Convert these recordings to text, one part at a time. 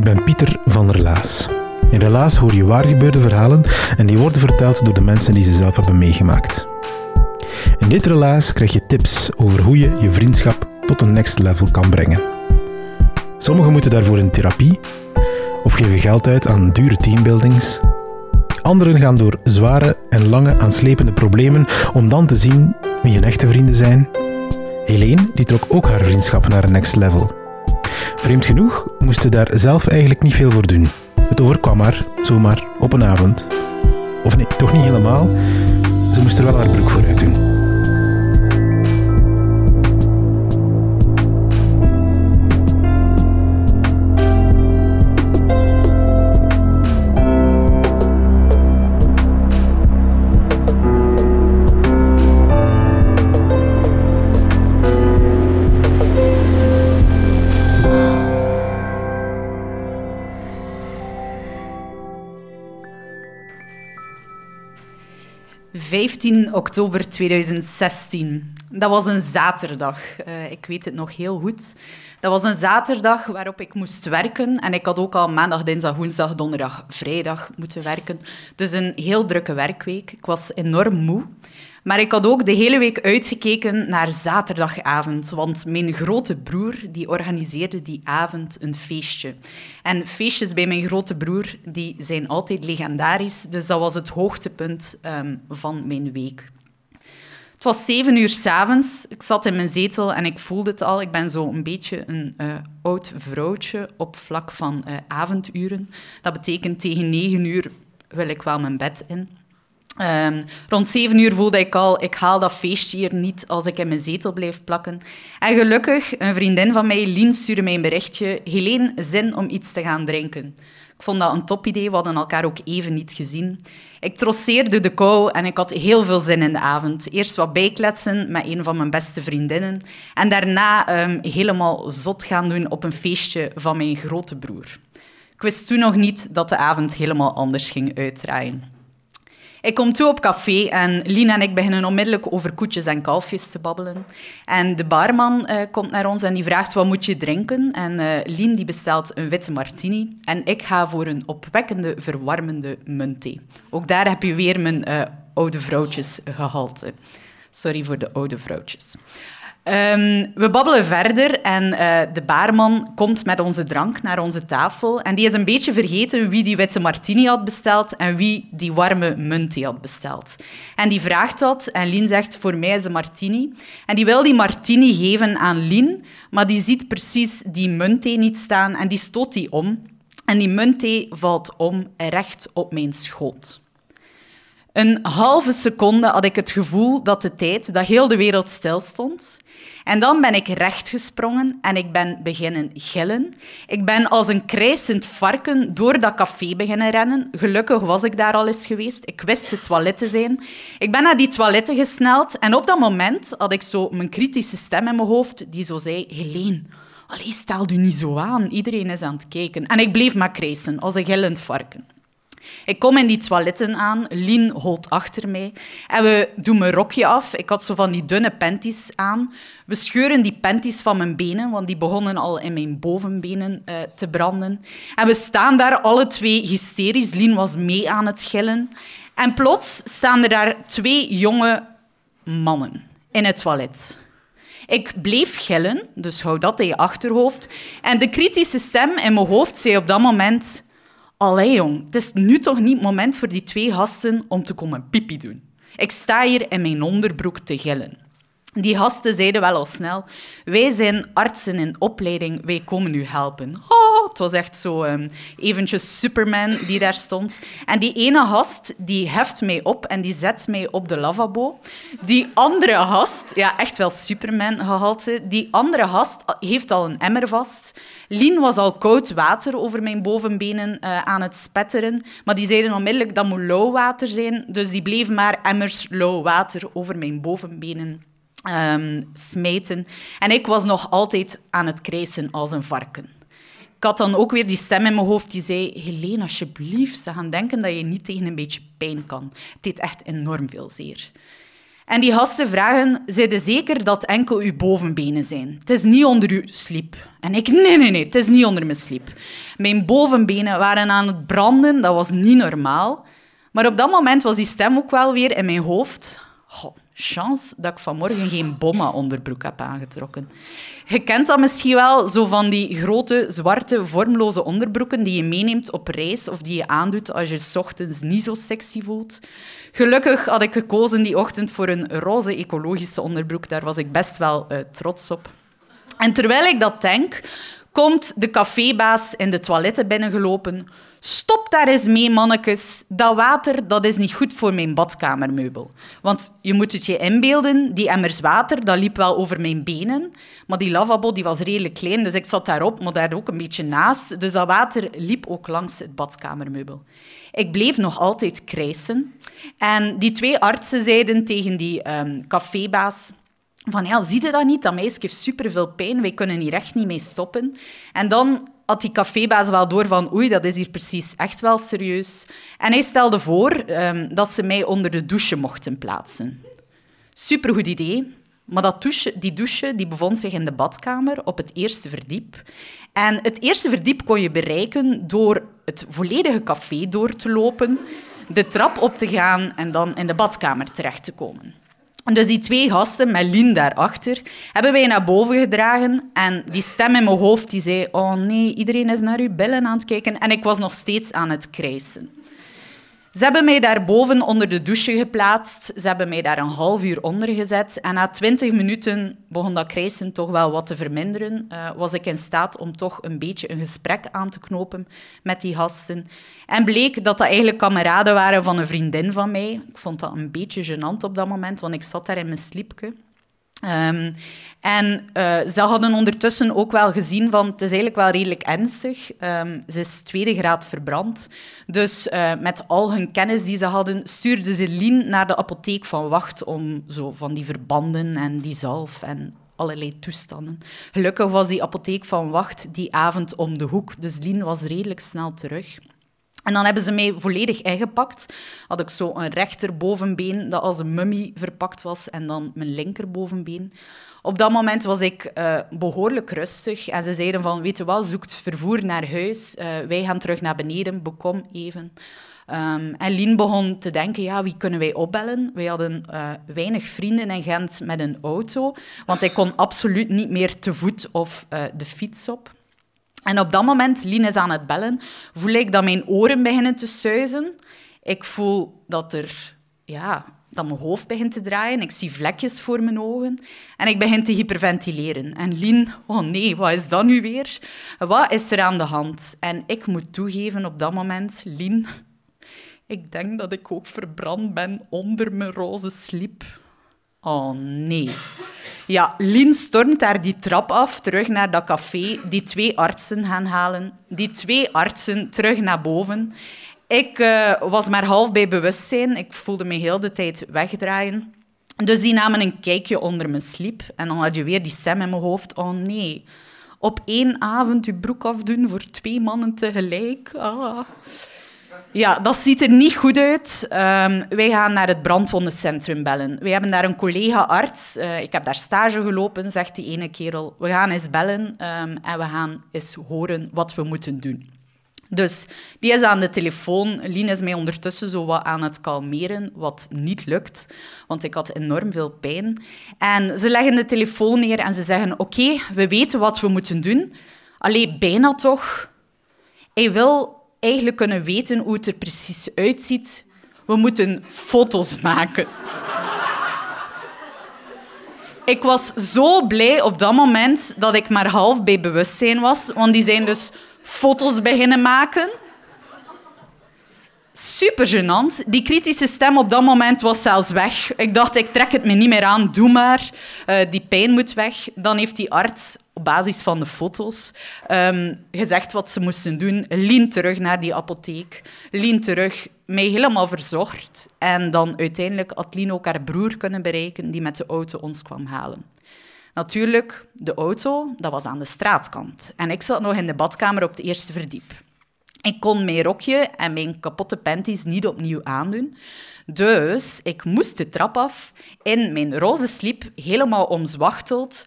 Ik ben Pieter van der Laas. In Relaas hoor je waar gebeurde verhalen en die worden verteld door de mensen die ze zelf hebben meegemaakt. In dit Relaas krijg je tips over hoe je je vriendschap tot een next level kan brengen. Sommigen moeten daarvoor in therapie of geven geld uit aan dure teambuildings. Anderen gaan door zware en lange aanslepende problemen om dan te zien wie hun echte vrienden zijn. Helene die trok ook haar vriendschap naar een next level. Vreemd genoeg moest ze daar zelf eigenlijk niet veel voor doen. Het overkwam haar, zomaar, op een avond. Of nee, toch niet helemaal. Ze moest er wel haar broek voor doen. ...15 oktober 2016. Dat was een zaterdag. Uh, ik weet het nog heel goed. Dat was een zaterdag waarop ik moest werken. En ik had ook al maandag, dinsdag, woensdag, donderdag, vrijdag moeten werken. Dus een heel drukke werkweek. Ik was enorm moe. Maar ik had ook de hele week uitgekeken naar zaterdagavond, want mijn grote broer die organiseerde die avond een feestje. En feestjes bij mijn grote broer die zijn altijd legendarisch, dus dat was het hoogtepunt um, van mijn week. Het was zeven uur s'avonds. Ik zat in mijn zetel en ik voelde het al. Ik ben zo een beetje een uh, oud vrouwtje op vlak van uh, avonduren. Dat betekent tegen negen uur wil ik wel mijn bed in. Um, rond zeven uur voelde ik al, ik haal dat feestje hier niet als ik in mijn zetel blijf plakken. En gelukkig, een vriendin van mij, Lien, stuurde mij een berichtje. Helene, zin om iets te gaan drinken. Ik vond dat een topidee, we hadden elkaar ook even niet gezien. Ik trosseerde de kou en ik had heel veel zin in de avond. Eerst wat bijkletsen met een van mijn beste vriendinnen. En daarna um, helemaal zot gaan doen op een feestje van mijn grote broer. Ik wist toen nog niet dat de avond helemaal anders ging uitdraaien. Ik kom toe op café en Lien en ik beginnen onmiddellijk over koetjes en kalfjes te babbelen. En de barman uh, komt naar ons en die vraagt wat moet je drinken. En uh, Lien die bestelt een witte martini en ik ga voor een opwekkende, verwarmende muntthee. Ook daar heb je weer mijn uh, oude vrouwtjes gehalte. Sorry voor de oude vrouwtjes. Um, we babbelen verder en uh, de baarman komt met onze drank naar onze tafel. En die is een beetje vergeten wie die witte martini had besteld en wie die warme muntthee had besteld. En die vraagt dat en Lien zegt, voor mij is een martini. En die wil die martini geven aan Lien, maar die ziet precies die muntthee niet staan en die stoot die om. En die muntthee valt om recht op mijn schoot. Een halve seconde had ik het gevoel dat de tijd, dat heel de wereld stilstond. En dan ben ik rechtgesprongen en ik ben beginnen gillen. Ik ben als een krijsend varken door dat café beginnen rennen. Gelukkig was ik daar al eens geweest. Ik wist het toilet te zijn. Ik ben naar die toiletten gesneld en op dat moment had ik zo mijn kritische stem in mijn hoofd die zo zei, Helene, allee, stel u niet zo aan. Iedereen is aan het kijken. En ik bleef maar krijsen als een gillend varken. Ik kom in die toiletten aan, Lien holt achter mij en we doen mijn rokje af. Ik had zo van die dunne panties aan. We scheuren die panties van mijn benen, want die begonnen al in mijn bovenbenen uh, te branden. En we staan daar alle twee hysterisch. Lien was mee aan het gillen. En plots staan er daar twee jonge mannen in het toilet. Ik bleef gillen, dus hou dat in je achterhoofd. En de kritische stem in mijn hoofd zei op dat moment... Allee jong, het is nu toch niet het moment voor die twee gasten om te komen pipi doen. Ik sta hier in mijn onderbroek te gillen. Die gasten zeiden wel al snel, wij zijn artsen in opleiding, wij komen u helpen. Oh, het was echt zo um, eventjes Superman die daar stond. En die ene gast, die heft mij op en die zet mij op de lavabo. Die andere gast, ja, echt wel Superman gehalte, die andere gast heeft al een emmer vast. Lien was al koud water over mijn bovenbenen uh, aan het spetteren, maar die zeiden onmiddellijk dat moet lauw water zijn, dus die bleef maar emmers lauw water over mijn bovenbenen um. En ik was nog altijd aan het krijsen als een varken. Ik had dan ook weer die stem in mijn hoofd die zei... Helene, alsjeblieft, ze gaan denken dat je niet tegen een beetje pijn kan. Het deed echt enorm veel zeer. En die gasten vragen, zeiden zeker dat enkel uw bovenbenen zijn? Het is niet onder uw sliep. En ik, nee, nee, nee, het is niet onder mijn sliep. Mijn bovenbenen waren aan het branden, dat was niet normaal. Maar op dat moment was die stem ook wel weer in mijn hoofd. Chance dat ik vanmorgen geen bomma-onderbroek heb aangetrokken. Je kent dat misschien wel, zo van die grote, zwarte, vormloze onderbroeken die je meeneemt op reis of die je aandoet als je s ochtends niet zo sexy voelt. Gelukkig had ik gekozen die ochtend voor een roze ecologische onderbroek. Daar was ik best wel uh, trots op. En terwijl ik dat denk, komt de cafébaas in de toiletten binnengelopen Stop daar eens mee, mannetjes. Dat water dat is niet goed voor mijn badkamermeubel. Want je moet het je inbeelden, die emmers water, dat liep wel over mijn benen. Maar die lavabo die was redelijk klein, dus ik zat daarop, maar daar ook een beetje naast. Dus dat water liep ook langs het badkamermeubel. Ik bleef nog altijd krijsen. En die twee artsen zeiden tegen die um, cafébaas... Van ja, zie je dat niet? Dat meisje heeft superveel pijn. Wij kunnen hier echt niet mee stoppen. En dan had die cafébaas wel door van oei, dat is hier precies echt wel serieus. En hij stelde voor um, dat ze mij onder de douche mochten plaatsen. Supergoed idee. Maar dat douche, die douche die bevond zich in de badkamer op het eerste verdiep. En het eerste verdiep kon je bereiken door het volledige café door te lopen, de trap op te gaan en dan in de badkamer terecht te komen. Dus die twee gasten met Lien daarachter hebben wij naar boven gedragen. En die stem in mijn hoofd die zei: Oh nee, iedereen is naar uw billen aan het kijken. En ik was nog steeds aan het krijsen. Ze hebben mij daarboven onder de douche geplaatst. Ze hebben mij daar een half uur onder gezet. En na twintig minuten begon dat krijsen toch wel wat te verminderen. Uh, was ik in staat om toch een beetje een gesprek aan te knopen met die gasten. En bleek dat dat eigenlijk kameraden waren van een vriendin van mij. Ik vond dat een beetje gênant op dat moment, want ik zat daar in mijn sliepje. Um, en uh, ze hadden ondertussen ook wel gezien van het is eigenlijk wel redelijk ernstig. Um, ze is tweede graad verbrand. Dus uh, met al hun kennis die ze hadden, stuurden ze Lien naar de apotheek van Wacht om zo van die verbanden en die zalf en allerlei toestanden. Gelukkig was die apotheek van Wacht die avond om de hoek, dus Lien was redelijk snel terug. En dan hebben ze mij volledig ingepakt. Had ik zo een rechterbovenbeen dat als een mummie verpakt was en dan mijn linkerbovenbeen. Op dat moment was ik uh, behoorlijk rustig en ze zeiden van, weet je wat, zoekt vervoer naar huis. Uh, wij gaan terug naar beneden, bekom even. Um, en Lien begon te denken, ja, wie kunnen wij opbellen? Wij hadden uh, weinig vrienden in Gent met een auto, want ik kon absoluut niet meer te voet of de fiets op. En op dat moment, Lien is aan het bellen, voel ik dat mijn oren beginnen te suizen. Ik voel dat er, ja, dat mijn hoofd begint te draaien. Ik zie vlekjes voor mijn ogen. En ik begin te hyperventileren. En Lien, oh nee, wat is dat nu weer? Wat is er aan de hand? En ik moet toegeven op dat moment, Lien, ik denk dat ik ook verbrand ben onder mijn roze slip. Oh nee. Ja, Lien stormt daar die trap af, terug naar dat café, die twee artsen gaan halen, die twee artsen terug naar boven. Ik uh, was maar half bij bewustzijn, ik voelde me heel de tijd wegdraaien. Dus die namen een kijkje onder mijn sliep en dan had je weer die stem in mijn hoofd. Oh nee, op één avond je broek afdoen voor twee mannen tegelijk. Ah. Ja, dat ziet er niet goed uit. Um, wij gaan naar het brandwondencentrum bellen. Wij hebben daar een collega-arts. Uh, ik heb daar stage gelopen, zegt die ene kerel. We gaan eens bellen um, en we gaan eens horen wat we moeten doen. Dus die is aan de telefoon. Lien is mij ondertussen zo wat aan het kalmeren, wat niet lukt, want ik had enorm veel pijn. En ze leggen de telefoon neer en ze zeggen: Oké, we weten wat we moeten doen. Alleen bijna toch. Hij wil eigenlijk kunnen weten hoe het er precies uitziet, we moeten foto's maken. ik was zo blij op dat moment dat ik maar half bij bewustzijn was. Want die zijn dus foto's beginnen maken. Super gênant. Die kritische stem op dat moment was zelfs weg. Ik dacht, ik trek het me niet meer aan, doe maar. Uh, die pijn moet weg. Dan heeft die arts op basis van de foto's um, gezegd wat ze moesten doen. Lien terug naar die apotheek. Lien terug, mij helemaal verzocht. En dan uiteindelijk had Lien ook haar broer kunnen bereiken, die met de auto ons kwam halen. Natuurlijk, de auto, dat was aan de straatkant. En ik zat nog in de badkamer op het eerste verdiep. Ik kon mijn rokje en mijn kapotte panties niet opnieuw aandoen. Dus ik moest de trap af in mijn roze slip, helemaal omzwachteld,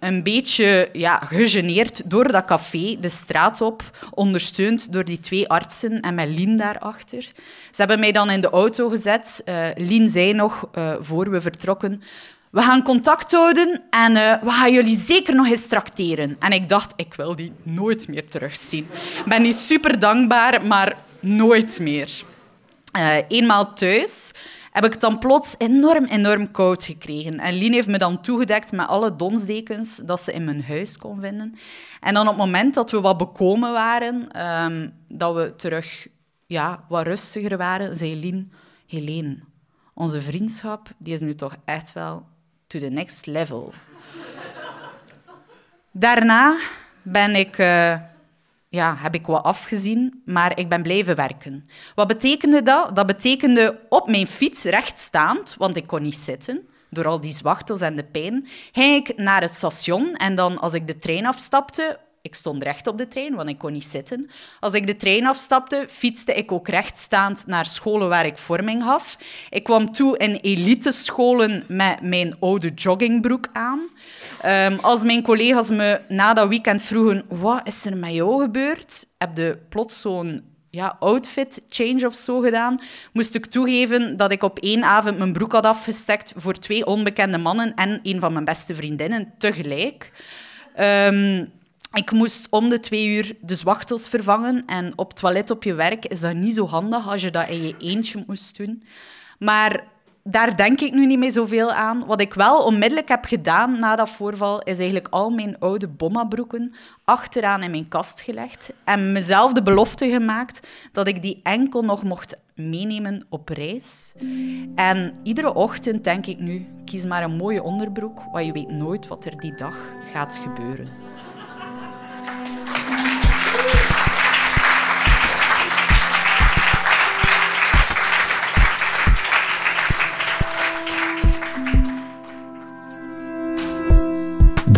een beetje ja, gegeneerd door dat café, de straat op, ondersteund door die twee artsen en met Lien daarachter. Ze hebben mij dan in de auto gezet. Uh, Lien zei nog, uh, voor we vertrokken, we gaan contact houden en uh, we gaan jullie zeker nog eens tracteren. En ik dacht, ik wil die nooit meer terugzien. Ik ben niet super dankbaar, maar nooit meer. Eenmaal thuis heb ik het dan plots enorm, enorm koud gekregen. En Lien heeft me dan toegedekt met alle donsdekens dat ze in mijn huis kon vinden. En dan op het moment dat we wat bekomen waren, um, dat we terug ja, wat rustiger waren, zei Lien, Helene, onze vriendschap die is nu toch echt wel to the next level. Daarna ben ik, uh, ja, heb ik wat afgezien, maar ik ben blijven werken. Wat betekende dat? Dat betekende op mijn fiets rechtstaand, want ik kon niet zitten door al die zwachtels en de pijn, ging ik naar het station en dan als ik de trein afstapte, ik stond recht op de trein, want ik kon niet zitten. Als ik de trein afstapte, fietste ik ook rechtstaand naar scholen waar ik vorming gaf. Ik kwam toe in elitescholen met mijn oude joggingbroek aan. Um, als mijn collega's me na dat weekend vroegen, wat is er met jou gebeurd? Heb je plots zo'n ja, outfit change of zo gedaan, moest ik toegeven dat ik op één avond mijn broek had afgestekt voor twee onbekende mannen en een van mijn beste vriendinnen tegelijk. Um, ik moest om de twee uur de zwachtels vervangen. En op toilet op je werk is dat niet zo handig als je dat in je eentje moest doen. Maar daar denk ik nu niet meer zoveel aan. Wat ik wel onmiddellijk heb gedaan na dat voorval, is eigenlijk al mijn oude bommabroeken achteraan in mijn kast gelegd. En mezelf de belofte gemaakt dat ik die enkel nog mocht meenemen op reis. En iedere ochtend denk ik nu, kies maar een mooie onderbroek, want je weet nooit wat er die dag gaat gebeuren.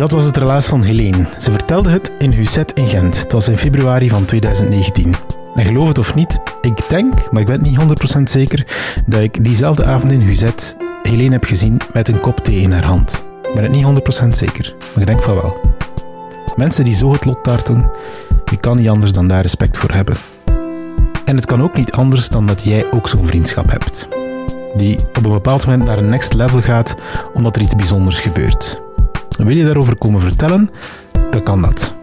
Dat was het relaas van Helene. Ze vertelde het in Husset in Gent. Het was in februari van 2019. En geloof het of niet, ik denk, maar ik ben niet 100% zeker, dat ik diezelfde avond in Huzet Helene heb gezien met een kop thee in haar hand. Ik ben het niet 100% zeker, maar ik denk van wel. Mensen die zo het lot tarten, je kan niet anders dan daar respect voor hebben. En het kan ook niet anders dan dat jij ook zo'n vriendschap hebt. Die op een bepaald moment naar een next level gaat omdat er iets bijzonders gebeurt. Wil je daarover komen vertellen? Dan kan dat.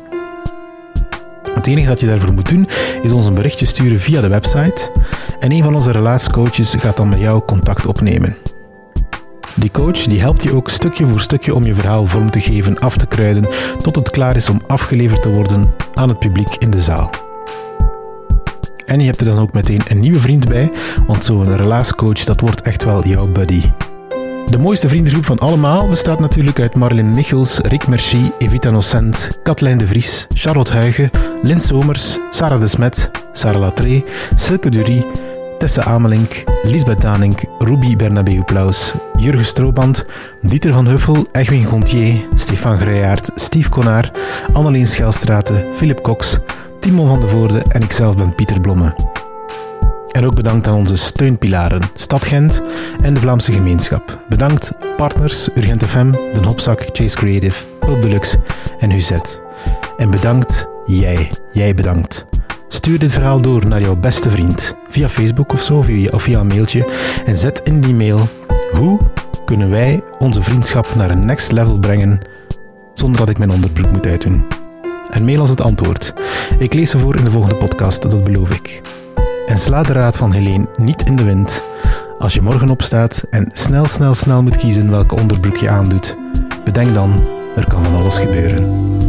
Het enige dat je daarvoor moet doen, is ons een berichtje sturen via de website en een van onze relaascoaches gaat dan met jou contact opnemen. Die coach die helpt je ook stukje voor stukje om je verhaal vorm te geven, af te kruiden, tot het klaar is om afgeleverd te worden aan het publiek in de zaal. En je hebt er dan ook meteen een nieuwe vriend bij, want zo'n relaascoach dat wordt echt wel jouw buddy. De mooiste vriendengroep van allemaal bestaat natuurlijk uit Marlin Michels, Rick Merci, Evita Nocent, Katlijn de Vries, Charlotte Huigen, Lint Somers, Sarah de Smet, Sarah Latré, Silke Durie, Tessa Amelink, Lisbeth Danink, Ruby Bernabeu Plaus, Jurgen Strooband, Dieter van Huffel, Egwin Gontier, Stefan Grijaert, Steve Konaar, Anneleen Schelstraten, Philip Cox, Timon van de Voorde en ikzelf ben Pieter Blomme. En ook bedankt aan onze steunpilaren Stad Gent en de Vlaamse gemeenschap. Bedankt partners Urgent FM, Den Hopzak, Chase Creative, Pulp Deluxe en Huzet. En bedankt jij, jij bedankt. Stuur dit verhaal door naar jouw beste vriend via Facebook of zo, via, of via een mailtje. En zet in die mail hoe kunnen wij onze vriendschap naar een next level brengen zonder dat ik mijn onderbroek moet uitdoen. En mail ons het antwoord. Ik lees ze voor in de volgende podcast, dat beloof ik. En sla de raad van Helene niet in de wind. Als je morgen opstaat en snel, snel, snel moet kiezen welke onderbroek je aandoet, Bedenk dan, er kan van alles gebeuren.